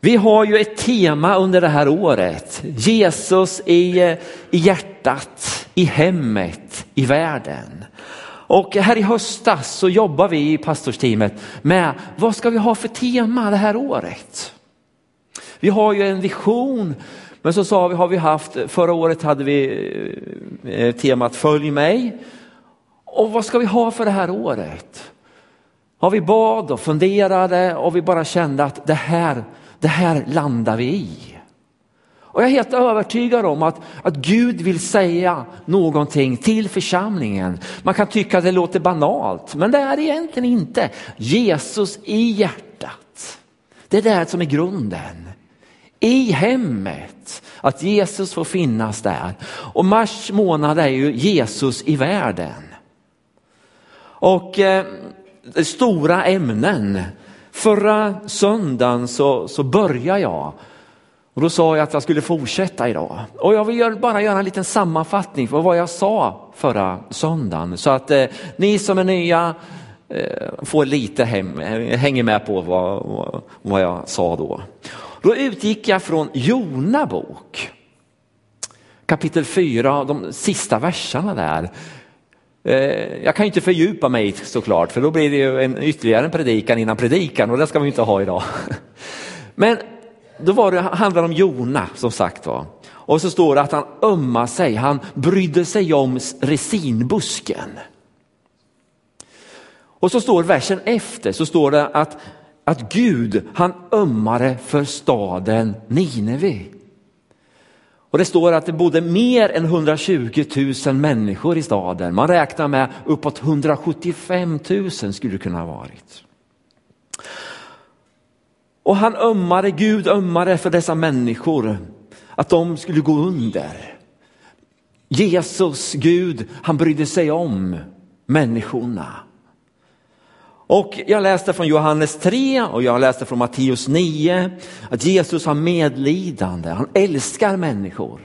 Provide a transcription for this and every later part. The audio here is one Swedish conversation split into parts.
Vi har ju ett tema under det här året. Jesus i, i hjärtat, i hemmet, i världen. Och här i höstas så jobbar vi i pastorsteamet med vad ska vi ha för tema det här året? Vi har ju en vision, men så sa vi, har vi haft, förra året hade vi eh, temat Följ mig. Och vad ska vi ha för det här året? Har vi bad och funderade och vi bara kände att det här, det här landar vi i. Och jag är helt övertygad om att, att Gud vill säga någonting till församlingen. Man kan tycka att det låter banalt, men det är det egentligen inte. Jesus i hjärtat. Det är det som är grunden. I hemmet, att Jesus får finnas där. Och mars månad är ju Jesus i världen. Och eh, stora ämnen. Förra söndagen så, så började jag och då sa jag att jag skulle fortsätta idag. Och jag vill bara göra en liten sammanfattning för vad jag sa förra söndagen. Så att eh, ni som är nya eh, får lite hem, hänger med på vad, vad, vad jag sa då. Då utgick jag från Jona bok. Kapitel 4, de sista verserna där. Eh, jag kan inte fördjupa mig såklart för då blir det ju en, ytterligare en predikan innan predikan och det ska vi inte ha idag. Men då var det, handlar om Jona som sagt var. Och så står det att han ömmar sig, han brydde sig om resinbusken. Och så står versen efter så står det att, att Gud han ömmade för staden Nineve. Och det står att det bodde mer än 120 000 människor i staden. Man räknar med uppåt 175 000 skulle det kunna ha varit. Och han ömmade, Gud ömmade för dessa människor, att de skulle gå under. Jesus, Gud, han brydde sig om människorna. Och jag läste från Johannes 3 och jag läste från Matteus 9 att Jesus har medlidande, han älskar människor.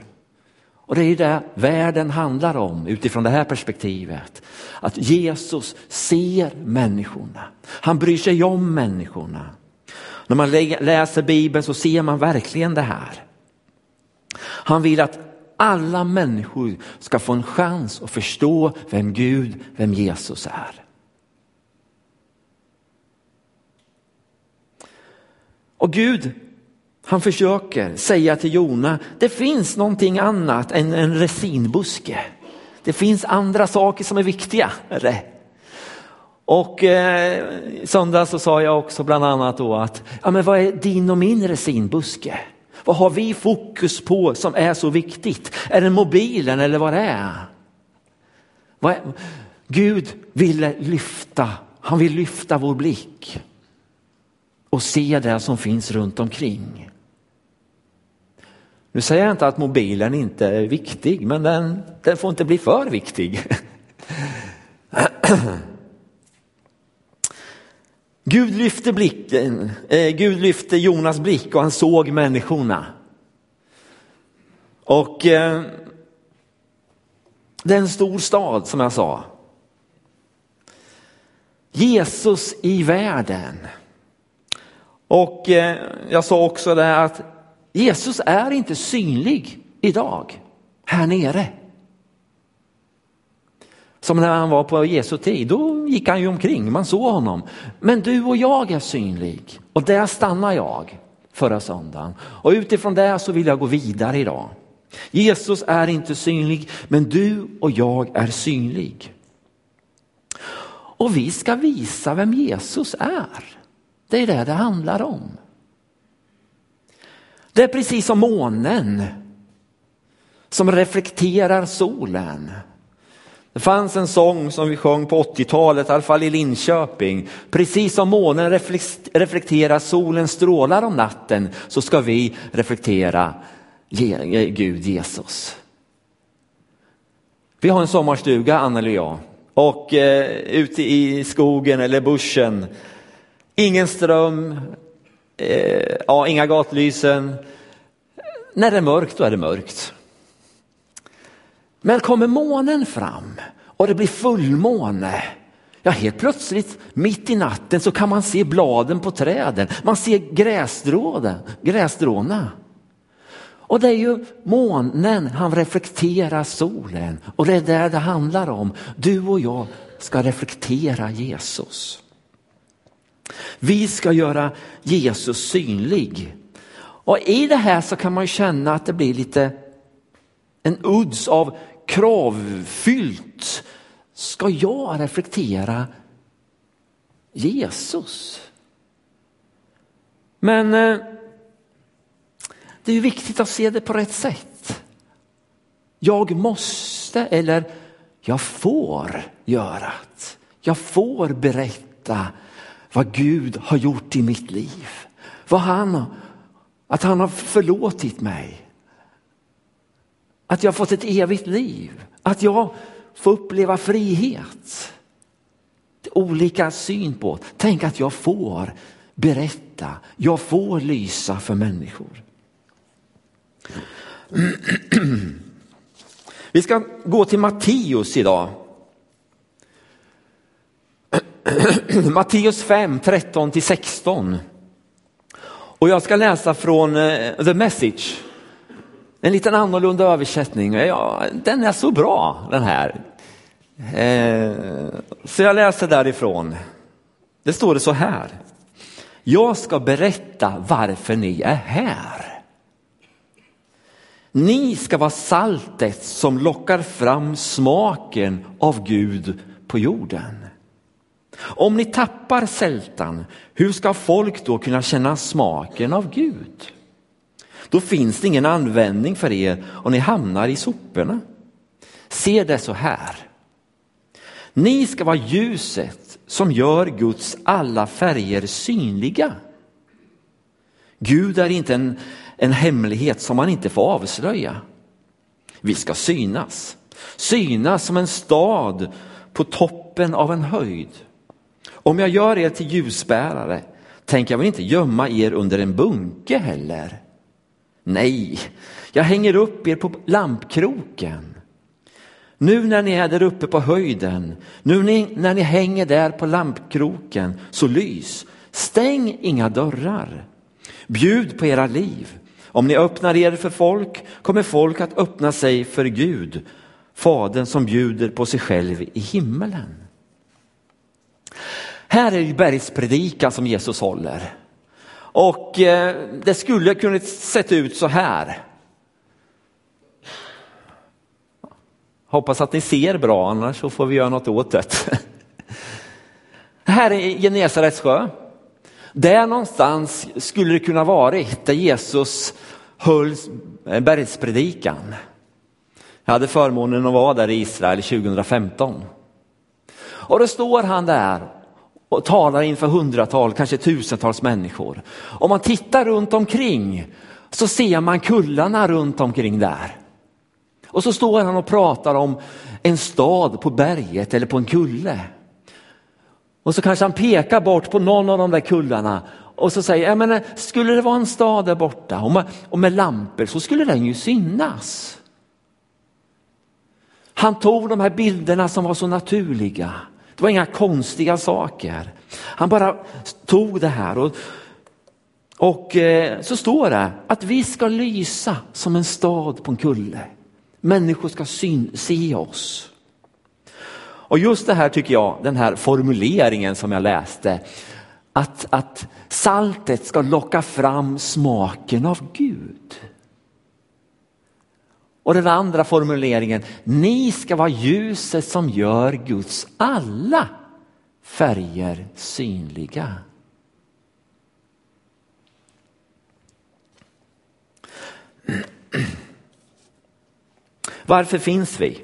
Och det är det världen handlar om utifrån det här perspektivet. Att Jesus ser människorna, han bryr sig om människorna. När man läser Bibeln så ser man verkligen det här. Han vill att alla människor ska få en chans att förstå vem Gud, vem Jesus är. Och Gud, han försöker säga till Jona, det finns någonting annat än en resinbuske. Det finns andra saker som är viktigare. Och eh, söndag så sa jag också bland annat då att, ja men vad är din och min resinbuske? Vad har vi fokus på som är så viktigt? Är det mobilen eller vad det är? Vad är? Gud ville lyfta, han vill lyfta vår blick och se det som finns runt omkring. Nu säger jag inte att mobilen inte är viktig, men den, den får inte bli för viktig. Gud lyfte blicken, eh, Gud lyfte Jonas blick och han såg människorna. Och eh, det är en stor stad som jag sa. Jesus i världen. Och eh, jag sa också det att Jesus är inte synlig idag här nere. Som när han var på Jesu tid, då gick han ju omkring, man såg honom. Men du och jag är synlig och där stannar jag förra söndagen. Och utifrån det så vill jag gå vidare idag. Jesus är inte synlig, men du och jag är synlig. Och vi ska visa vem Jesus är. Det är det det handlar om. Det är precis som månen som reflekterar solen. Det fanns en sång som vi sjöng på 80-talet, i alla fall i Linköping. Precis som månen reflekterar solens strålar om natten så ska vi reflektera Gud, Jesus. Vi har en sommarstuga, Anneli och jag, och eh, ute i skogen eller bussen, ingen ström, eh, ja, inga gatlysen. När det är mörkt, då är det mörkt. Men kommer månen fram och det blir fullmåne, Ja, helt plötsligt mitt i natten så kan man se bladen på träden. Man ser grässtråna. Och det är ju månen, han reflekterar solen och det är det det handlar om. Du och jag ska reflektera Jesus. Vi ska göra Jesus synlig. Och i det här så kan man känna att det blir lite en udds av kravfyllt. Ska jag reflektera Jesus? Men eh, det är viktigt att se det på rätt sätt. Jag måste eller jag får göra det. Jag får berätta vad Gud har gjort i mitt liv. Vad han, att han har förlåtit mig. Att jag har fått ett evigt liv. Att jag får uppleva frihet. Olika syn på. Tänk att jag får berätta. Jag får lysa för människor. Vi ska gå till Matteus idag. Matteus 5, 13 till 16. Och jag ska läsa från eh, The Message. En liten annorlunda översättning. Ja, den är så bra den här. Eh, så jag läser därifrån. Det står det så här. Jag ska berätta varför ni är här. Ni ska vara saltet som lockar fram smaken av Gud på jorden. Om ni tappar sältan, hur ska folk då kunna känna smaken av Gud? Då finns det ingen användning för er och ni hamnar i soporna. Se det så här. Ni ska vara ljuset som gör Guds alla färger synliga. Gud är inte en, en hemlighet som man inte får avslöja. Vi ska synas. Synas som en stad på toppen av en höjd. Om jag gör er till ljusbärare tänker jag väl inte gömma er under en bunke heller. Nej, jag hänger upp er på lampkroken. Nu när ni är där uppe på höjden, nu när ni hänger där på lampkroken, så lys. Stäng inga dörrar. Bjud på era liv. Om ni öppnar er för folk kommer folk att öppna sig för Gud, Fadern som bjuder på sig själv i himmelen. Här är ju bergspredikan som Jesus håller. Och eh, det skulle kunna sett ut så här. Hoppas att ni ser bra, annars så får vi göra något åt det. Här är Genesarets sjö. Där någonstans skulle det kunna varit där Jesus höll eh, bergspredikan. Jag hade förmånen att vara där i Israel 2015. Och då står han där och talar inför hundratals, kanske tusentals människor. Om man tittar runt omkring så ser man kullarna runt omkring där. Och så står han och pratar om en stad på berget eller på en kulle. Och så kanske han pekar bort på någon av de där kullarna och så säger, jag menar, eh, skulle det vara en stad där borta och med, och med lampor så skulle den ju synas. Han tog de här bilderna som var så naturliga. Det var inga konstiga saker. Han bara tog det här och, och eh, så står det att vi ska lysa som en stad på en kulle. Människor ska syn, se oss. Och just det här tycker jag, den här formuleringen som jag läste, att, att saltet ska locka fram smaken av Gud. Och den andra formuleringen, ni ska vara ljuset som gör Guds alla färger synliga. Varför finns vi?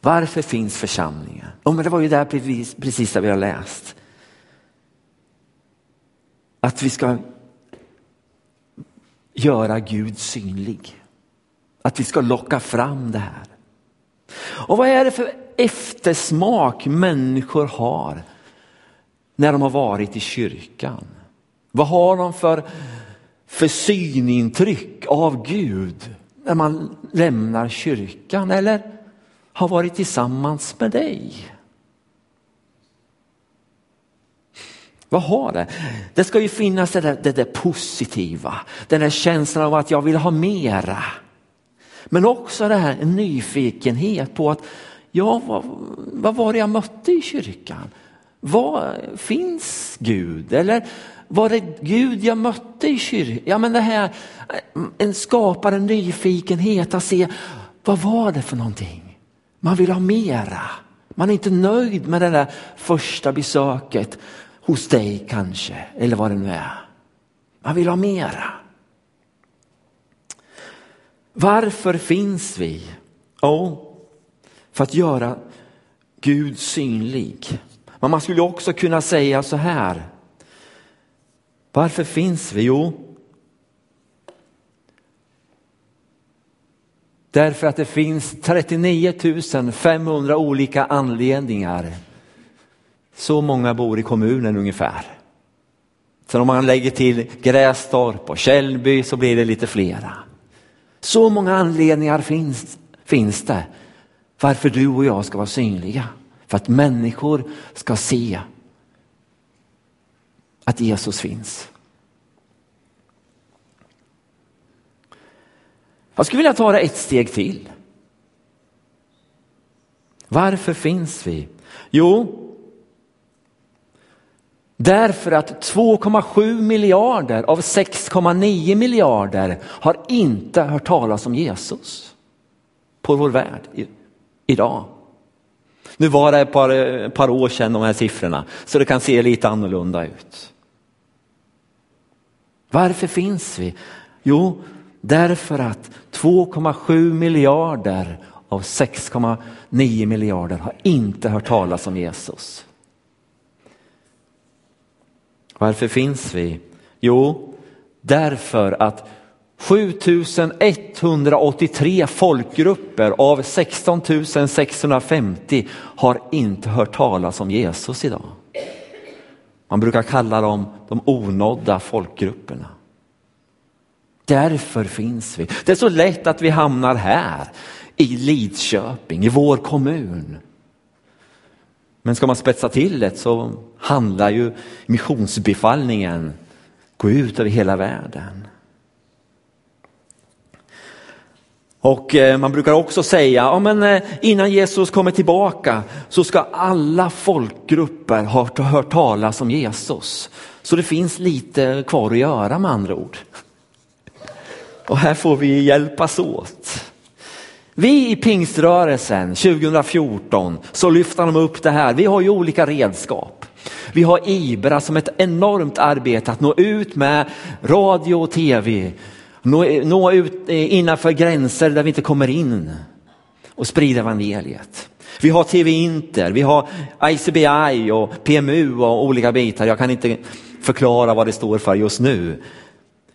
Varför finns församlingen? Oh, men det var ju där precis, precis där vi har läst. Att vi ska göra Gud synlig. Att vi ska locka fram det här. Och vad är det för eftersmak människor har när de har varit i kyrkan? Vad har de för, för synintryck av Gud när man lämnar kyrkan eller har varit tillsammans med dig? Vad har det? Det ska ju finnas det där, det där positiva, den där känslan av att jag vill ha mera. Men också det här en nyfikenhet på att ja, vad, vad var det jag mötte i kyrkan? Vad finns Gud? Eller var det Gud jag mötte i kyrkan? Ja, men det här en skapar en nyfikenhet att se vad var det för någonting? Man vill ha mera. Man är inte nöjd med det där första besöket hos dig kanske, eller vad det nu är. Man vill ha mera. Varför finns vi? Jo, för att göra Gud synlig. Men man skulle också kunna säga så här. Varför finns vi? Jo, därför att det finns 39 500 olika anledningar. Så många bor i kommunen ungefär. Sen om man lägger till Grästorp och Källby så blir det lite flera. Så många anledningar finns, finns det varför du och jag ska vara synliga. För att människor ska se att Jesus finns. Jag skulle vilja ta det ett steg till. Varför finns vi? Jo, därför att 2,7 miljarder av 6,9 miljarder har inte hört talas om Jesus på vår värld idag. Nu var det ett par, ett par år sedan de här siffrorna så det kan se lite annorlunda ut. Varför finns vi? Jo, därför att 2,7 miljarder av 6,9 miljarder har inte hört talas om Jesus. Varför finns vi? Jo, därför att 7183 folkgrupper av 16 650 har inte hört talas om Jesus idag. Man brukar kalla dem de onådda folkgrupperna. Därför finns vi. Det är så lätt att vi hamnar här i Lidköping, i vår kommun. Men ska man spetsa till det så handlar ju missionsbefallningen gå ut över hela världen. Och eh, man brukar också säga, ja, men eh, innan Jesus kommer tillbaka så ska alla folkgrupper ha hört talas om Jesus. Så det finns lite kvar att göra med andra ord. Och här får vi hjälpas åt. Vi i pingströrelsen 2014 så lyfter de upp det här. Vi har ju olika redskap. Vi har Ibra som ett enormt arbete att nå ut med radio och tv. Nå, nå ut eh, innanför gränser där vi inte kommer in och sprida evangeliet. Vi har TV Inter, vi har ICBI och PMU och olika bitar. Jag kan inte förklara vad det står för just nu.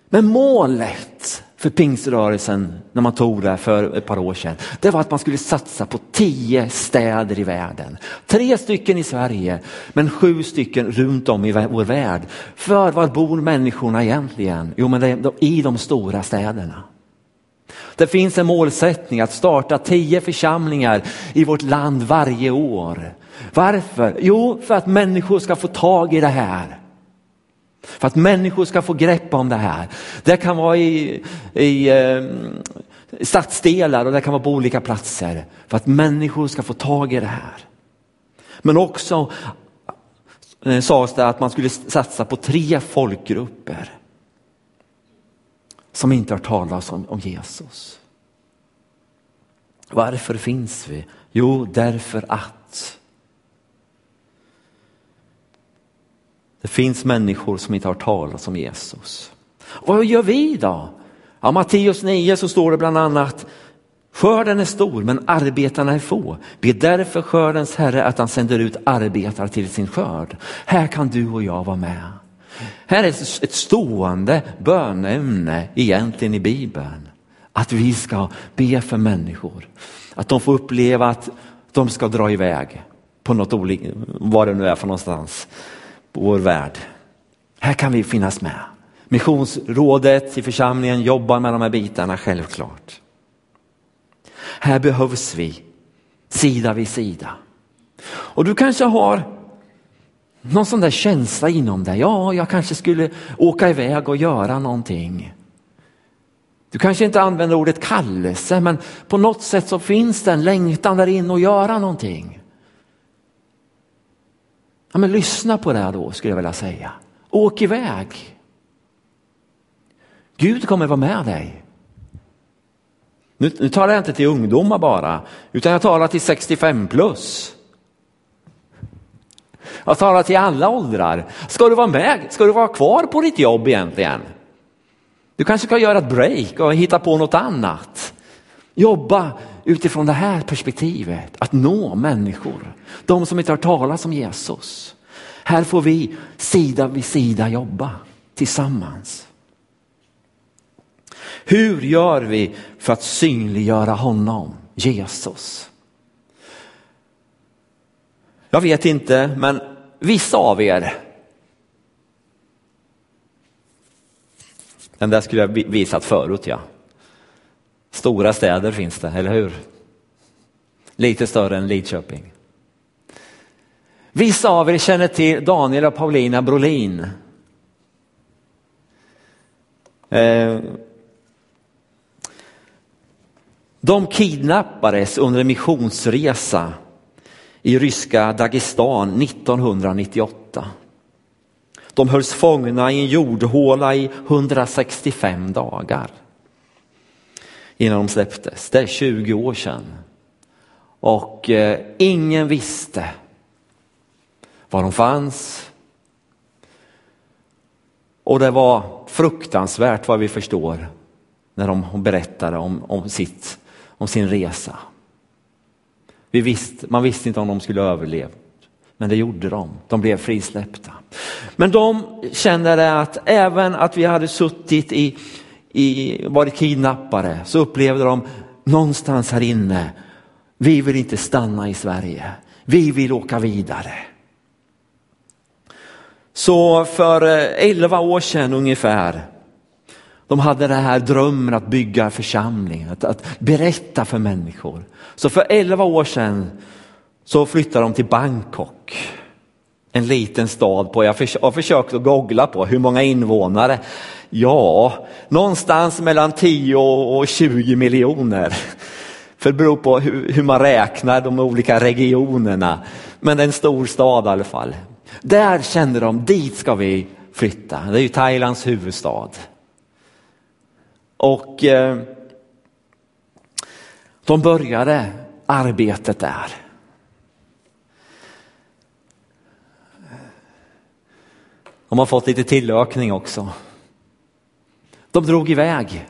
Men målet för pingströrelsen när man tog det för ett par år sedan. Det var att man skulle satsa på tio städer i världen. Tre stycken i Sverige men sju stycken runt om i vår värld. För var bor människorna egentligen? Jo men det är i de stora städerna. Det finns en målsättning att starta tio församlingar i vårt land varje år. Varför? Jo, för att människor ska få tag i det här. För att människor ska få grepp om det här. Det kan vara i, i eh, stadsdelar och det kan vara på olika platser. För att människor ska få tag i det här. Men också eh, sades det att man skulle satsa på tre folkgrupper. Som inte har talat om, om Jesus. Varför finns vi? Jo, därför att Det finns människor som inte har talat om Jesus. Vad gör vi då? Ja, Matteus 9 så står det bland annat Skörden är stor men arbetarna är få. Be därför skördens herre att han sänder ut arbetare till sin skörd. Här kan du och jag vara med. Här är ett stående bönämne egentligen i Bibeln. Att vi ska be för människor. Att de får uppleva att de ska dra iväg på något olika, vad det nu är för någonstans på vår värld. Här kan vi finnas med. Missionsrådet i församlingen jobbar med de här bitarna självklart. Här behövs vi sida vid sida. Och du kanske har Någon sån där känsla inom dig, ja jag kanske skulle åka iväg och göra någonting. Du kanske inte använder ordet kallelse men på något sätt så finns det en längtan där inne att göra någonting. Ja, men lyssna på det här då skulle jag vilja säga. Åk iväg. Gud kommer vara med dig. Nu, nu talar jag inte till ungdomar bara, utan jag talar till 65 plus. Jag talar till alla åldrar. Ska du vara med? Ska du vara kvar på ditt jobb egentligen? Du kanske ska göra ett break och hitta på något annat. Jobba utifrån det här perspektivet, att nå människor. De som inte har talat om Jesus. Här får vi sida vid sida jobba tillsammans. Hur gör vi för att synliggöra honom, Jesus? Jag vet inte, men vissa av er Den där skulle jag visat förut ja. Stora städer finns det, eller hur? Lite större än Lidköping. Vissa av er känner till Daniel och Paulina Brolin. Eh, de kidnappades under en missionsresa i ryska Dagestan 1998. De hölls fångna i en jordhåla i 165 dagar innan de släpptes. Det är 20 år sedan. Och eh, ingen visste var de fanns. Och det var fruktansvärt vad vi förstår när de berättade om, om, sitt, om sin resa. Vi visste, man visste inte om de skulle överleva, men det gjorde de. De blev frisläppta. Men de kände att även att vi hade suttit i, i varit kidnappare så upplevde de någonstans här inne, vi vill inte stanna i Sverige. Vi vill åka vidare. Så för eh, elva år sedan ungefär, de hade den här drömmen att bygga församling, att, att berätta för människor. Så för elva år sedan så flyttade de till Bangkok. En liten stad på, jag har försökt att googla på hur många invånare. Ja, någonstans mellan 10 och 20 miljoner. För det beror på hur, man räknar de olika regionerna. Men det är en stor stad i alla fall. Där kände de, dit ska vi flytta. Det är ju Thailands huvudstad. Och eh, de började arbetet där. De har fått lite tillökning också. De drog iväg.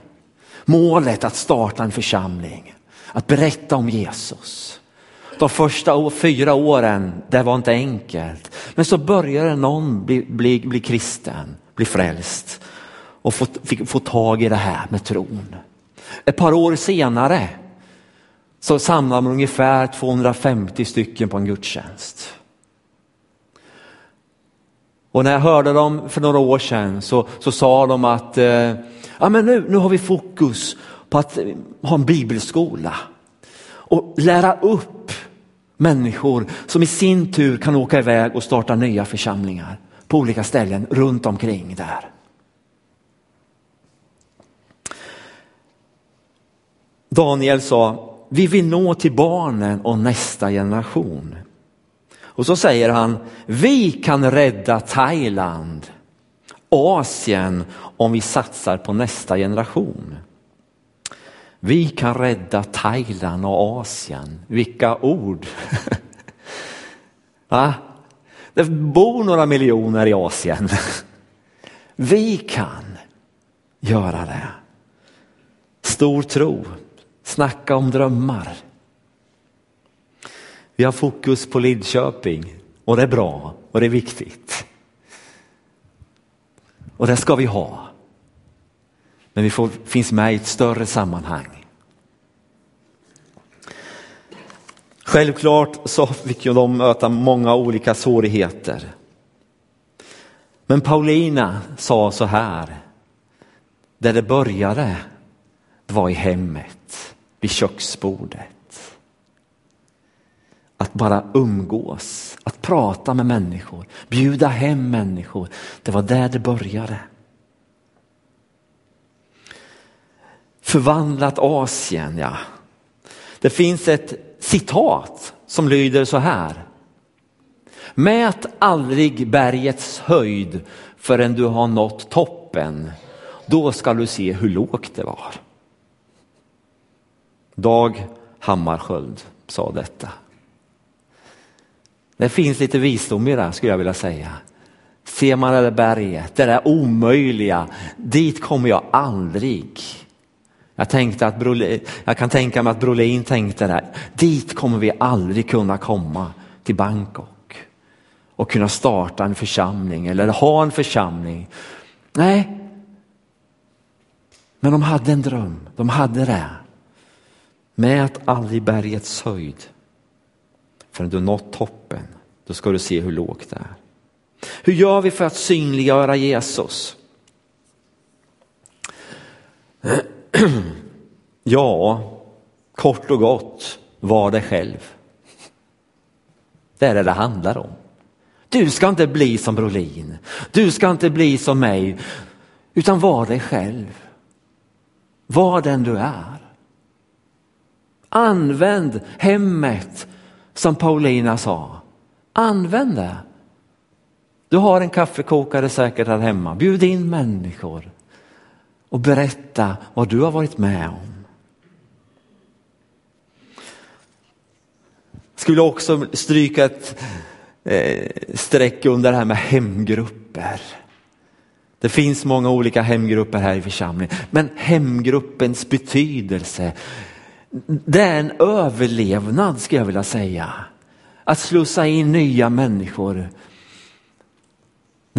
Målet att starta en församling, att berätta om Jesus. De första fyra åren, det var inte enkelt. Men så började någon bli, bli, bli kristen, bli frälst och få, fick få tag i det här med tron. Ett par år senare så samlade man ungefär 250 stycken på en gudstjänst. Och när jag hörde dem för några år sedan så, så sa de att eh, ja, men nu, nu har vi fokus på att eh, ha en bibelskola och lära upp människor som i sin tur kan åka iväg och starta nya församlingar på olika ställen runt omkring där. Daniel sa, vi vill nå till barnen och nästa generation. Och så säger han, vi kan rädda Thailand, Asien om vi satsar på nästa generation. Vi kan rädda Thailand och Asien. Vilka ord! Va? Det bor några miljoner i Asien. Vi kan göra det. Stor tro, snacka om drömmar. Vi har fokus på Lidköping och det är bra och det är viktigt. Och det ska vi ha. Men vi får, finns med i ett större sammanhang. Självklart så fick ju de möta många olika svårigheter. Men Paulina sa så här, där det började var i hemmet, vid köksbordet att bara umgås, att prata med människor, bjuda hem människor. Det var där det började. Förvandlat Asien, ja. Det finns ett citat som lyder så här. Mät aldrig bergets höjd förrän du har nått toppen. Då ska du se hur lågt det var. Dag Hammarskjöld sa detta. Det finns lite visdom i det skulle jag vilja säga. Ser man det där berget, det där omöjliga, dit kommer jag aldrig. Jag, tänkte att Brolin, jag kan tänka mig att Brolin tänkte det, dit kommer vi aldrig kunna komma till Bangkok och kunna starta en församling eller ha en församling. Nej, men de hade en dröm, de hade det. Mät aldrig bergets höjd förrän du nått toppen. Då ska du se hur lågt det är. Hur gör vi för att synliggöra Jesus? Ja, kort och gott, var dig själv. Det är det det handlar om. Du ska inte bli som Brolin. Du ska inte bli som mig, utan var dig själv. Var den du är. Använd hemmet som Paulina sa. Använd det. Du har en kaffekokare säkert här hemma. Bjud in människor och berätta vad du har varit med om. Skulle också stryka ett eh, streck under det här med hemgrupper. Det finns många olika hemgrupper här i församlingen, men hemgruppens betydelse, det är en överlevnad ska jag vilja säga. Att slussa in nya människor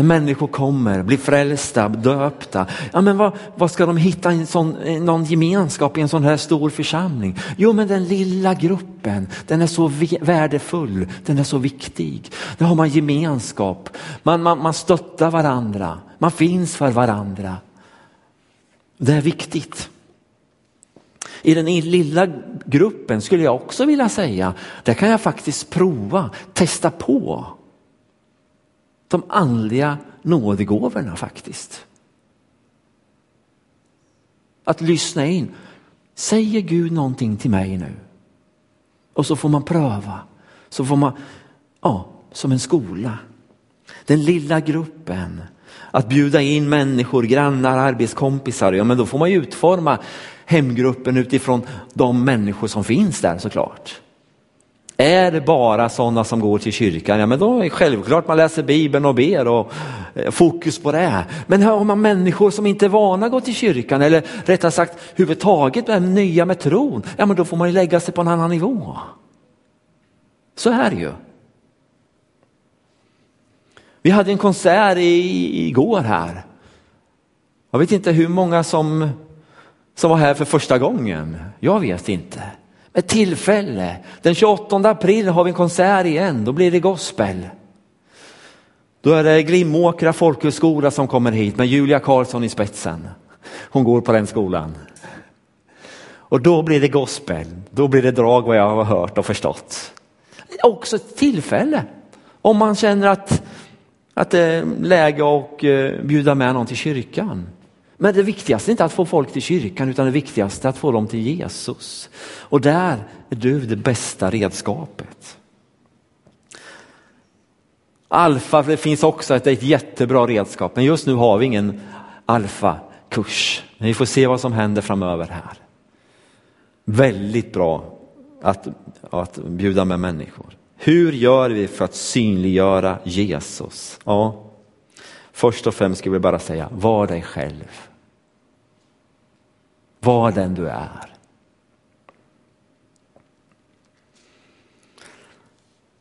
när människor kommer, blir frälsta, döpta, ja, men vad, vad ska de hitta i sån, någon gemenskap i en sån här stor församling? Jo, men den lilla gruppen, den är så värdefull, den är så viktig. Där har man gemenskap, man, man, man stöttar varandra, man finns för varandra. Det är viktigt. I den lilla gruppen skulle jag också vilja säga, där kan jag faktiskt prova, testa på de andliga nådegåvorna faktiskt. Att lyssna in. Säger Gud någonting till mig nu? Och så får man pröva. Så får man, ja, som en skola. Den lilla gruppen. Att bjuda in människor, grannar, arbetskompisar. Ja, men då får man ju utforma hemgruppen utifrån de människor som finns där såklart. Är det bara sådana som går till kyrkan, ja men då är det självklart man läser Bibeln och ber och eh, fokus på det. Men har man människor som inte är vana att gå till kyrkan eller rättare sagt huvudtaget är nya med tron, ja men då får man ju lägga sig på en annan nivå. Så är det ju. Vi hade en konsert i, igår här. Jag vet inte hur många som, som var här för första gången. Jag vet inte. Ett tillfälle. Den 28 april har vi en konsert igen, då blir det gospel. Då är det Glimåkra folkhögskola som kommer hit med Julia Karlsson i spetsen. Hon går på den skolan. Och då blir det gospel, då blir det drag vad jag har hört och förstått. Också ett tillfälle om man känner att, att det är läge att eh, bjuda med någon till kyrkan. Men det viktigaste är inte att få folk till kyrkan utan det viktigaste är att få dem till Jesus. Och där är du det bästa redskapet. Alfa, det finns också ett, ett jättebra redskap, men just nu har vi ingen alfa-kurs. Men vi får se vad som händer framöver här. Väldigt bra att, att bjuda med människor. Hur gör vi för att synliggöra Jesus? Ja, först och främst skulle vi bara säga, var dig själv. Var den du är.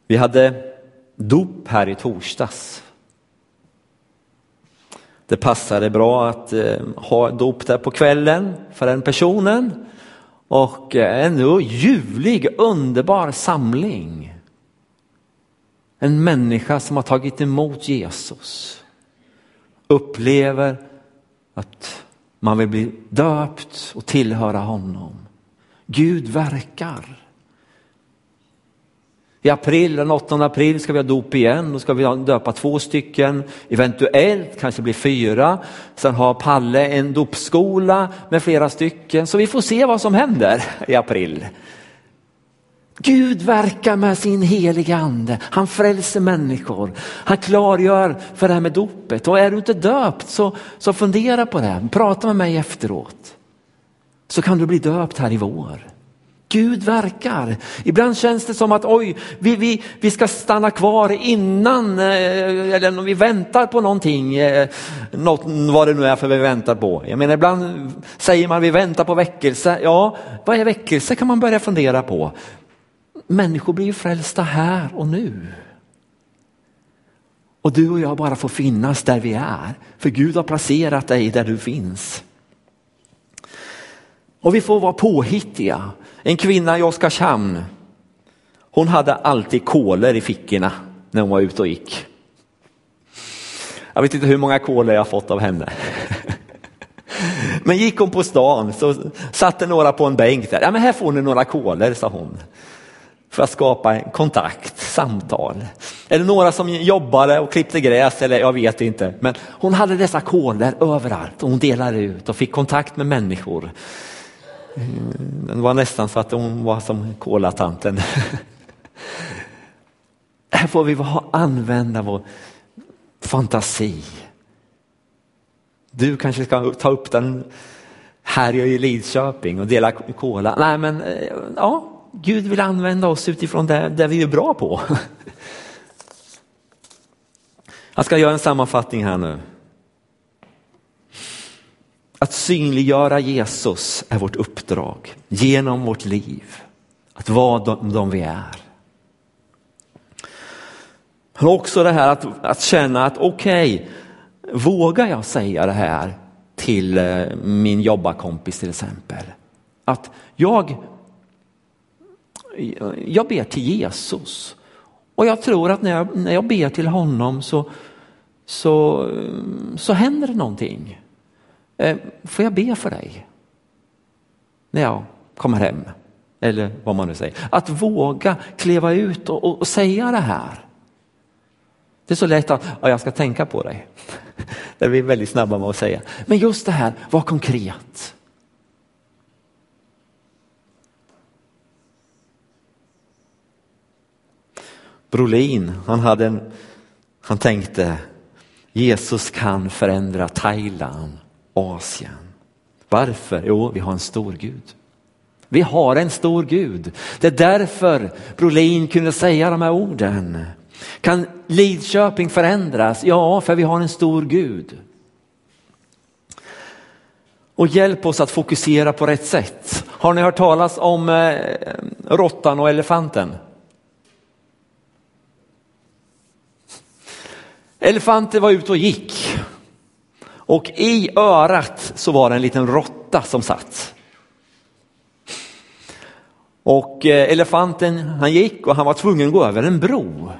Vi hade dop här i torsdags. Det passade bra att eh, ha dop där på kvällen för den personen. Och eh, en ljuvlig, underbar samling. En människa som har tagit emot Jesus upplever att man vill bli döpt och tillhöra honom. Gud verkar. I april, den 8 april ska vi ha dop igen, då ska vi döpa två stycken, eventuellt kanske blir fyra. Sen har Palle en dopskola med flera stycken, så vi får se vad som händer i april. Gud verkar med sin heliga ande. Han frälser människor. Han klargör för det här med dopet. Och är du inte döpt så, så fundera på det. Prata med mig efteråt. Så kan du bli döpt här i vår. Gud verkar. Ibland känns det som att oj, vi, vi, vi ska stanna kvar innan, eh, eller om vi väntar på någonting, eh, något, vad det nu är för vi väntar på. Jag menar ibland säger man vi väntar på väckelse. Ja, vad är väckelse kan man börja fundera på. Människor blir ju frälsta här och nu. Och du och jag bara får finnas där vi är. För Gud har placerat dig där du finns. Och vi får vara påhittiga. En kvinna i Oskarshamn, hon hade alltid kolor i fickorna när hon var ute och gick. Jag vet inte hur många kolor jag fått av henne. Men gick hon på stan så satte några på en bänk där. Ja, men här får ni några kolor, sa hon för att skapa en kontakt, samtal. Eller några som jobbade och klippte gräs eller jag vet inte. Men hon hade dessa koder överallt och hon delade ut och fick kontakt med människor. Mm, det var nästan så att hon var som kolatanten. Här får vi använda vår fantasi. Du kanske ska ta upp den här i Lidköping och dela kola. Nej men eh, ja, Gud vill använda oss utifrån det, det vi är bra på. Jag ska göra en sammanfattning här nu. Att synliggöra Jesus är vårt uppdrag genom vårt liv. Att vara de, de vi är. Men också det här att, att känna att okej, okay, vågar jag säga det här till eh, min jobbarkompis till exempel? Att jag jag ber till Jesus. Och jag tror att när jag, när jag ber till honom så, så, så händer det någonting. Eh, får jag be för dig? När jag kommer hem. Eller vad man nu säger. Att våga kliva ut och, och, och säga det här. Det är så lätt att ja, jag ska tänka på dig. Det är vi väldigt snabba med att säga. Men just det här, var konkret. Brolin, han, hade en, han tänkte Jesus kan förändra Thailand, Asien. Varför? Jo, vi har en stor Gud. Vi har en stor Gud. Det är därför Brolin kunde säga de här orden. Kan Lidköping förändras? Ja, för vi har en stor Gud. Och hjälp oss att fokusera på rätt sätt. Har ni hört talas om eh, råttan och elefanten? Elefanten var ute och gick och i örat så var det en liten råtta som satt. Och eh, elefanten han gick och han var tvungen att gå över en bro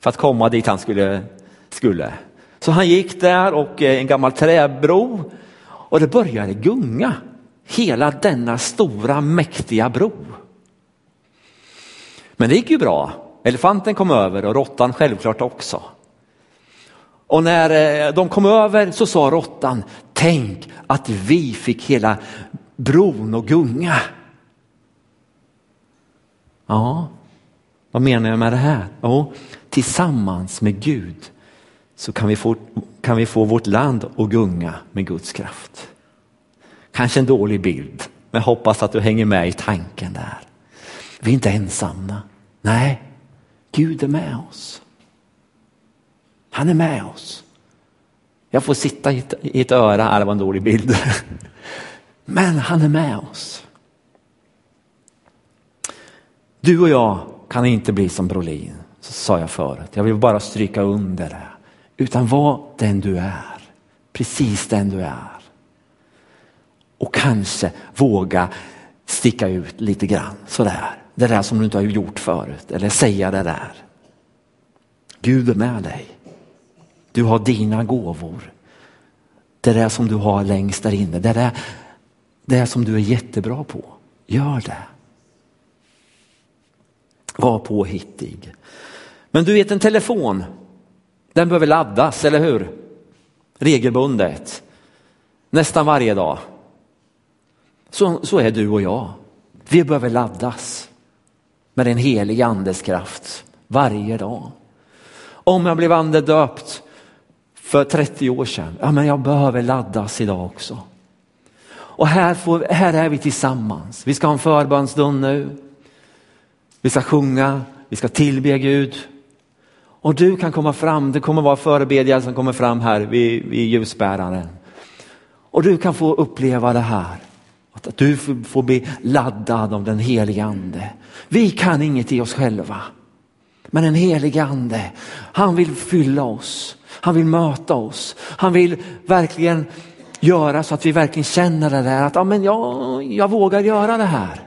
för att komma dit han skulle. skulle. Så han gick där och eh, en gammal träbro och det började gunga. Hela denna stora mäktiga bro. Men det gick ju bra. Elefanten kom över och råttan självklart också. Och när eh, de kom över så sa råttan, tänk att vi fick hela bron att gunga. Ja, vad menar jag med det här? Jo, tillsammans med Gud så kan vi, få, kan vi få vårt land att gunga med Guds kraft. Kanske en dålig bild, men hoppas att du hänger med i tanken där. Vi är inte ensamma. Nej, Gud är med oss. Han är med oss. Jag får sitta i ett, i ett öra, det var en dålig bild. Men han är med oss. Du och jag kan inte bli som Brolin, så sa jag förut. Jag vill bara stryka under det. Utan var den du är, precis den du är. Och kanske våga sticka ut lite grann sådär. Det där som du inte har gjort förut eller säga det där. Gud är med dig. Du har dina gåvor. Det där som du har längst där inne, det där, det som du är jättebra på. Gör det. Var påhittig. Men du vet en telefon, den behöver laddas, eller hur? Regelbundet. Nästan varje dag. Så, så är du och jag. Vi behöver laddas med den helige andes kraft varje dag. Om jag blev andedöpt för 30 år sedan, ja men jag behöver laddas idag också. Och här, får, här är vi tillsammans. Vi ska ha en förbönsstund nu. Vi ska sjunga, vi ska tillbe Gud. Och du kan komma fram, det kommer vara förebedjare som kommer fram här vid, vid ljusbäraren. Och du kan få uppleva det här. Att du får bli laddad av den helige ande. Vi kan inget i oss själva. Men den helige ande, han vill fylla oss. Han vill möta oss. Han vill verkligen göra så att vi verkligen känner det där att ja, men jag, jag vågar göra det här.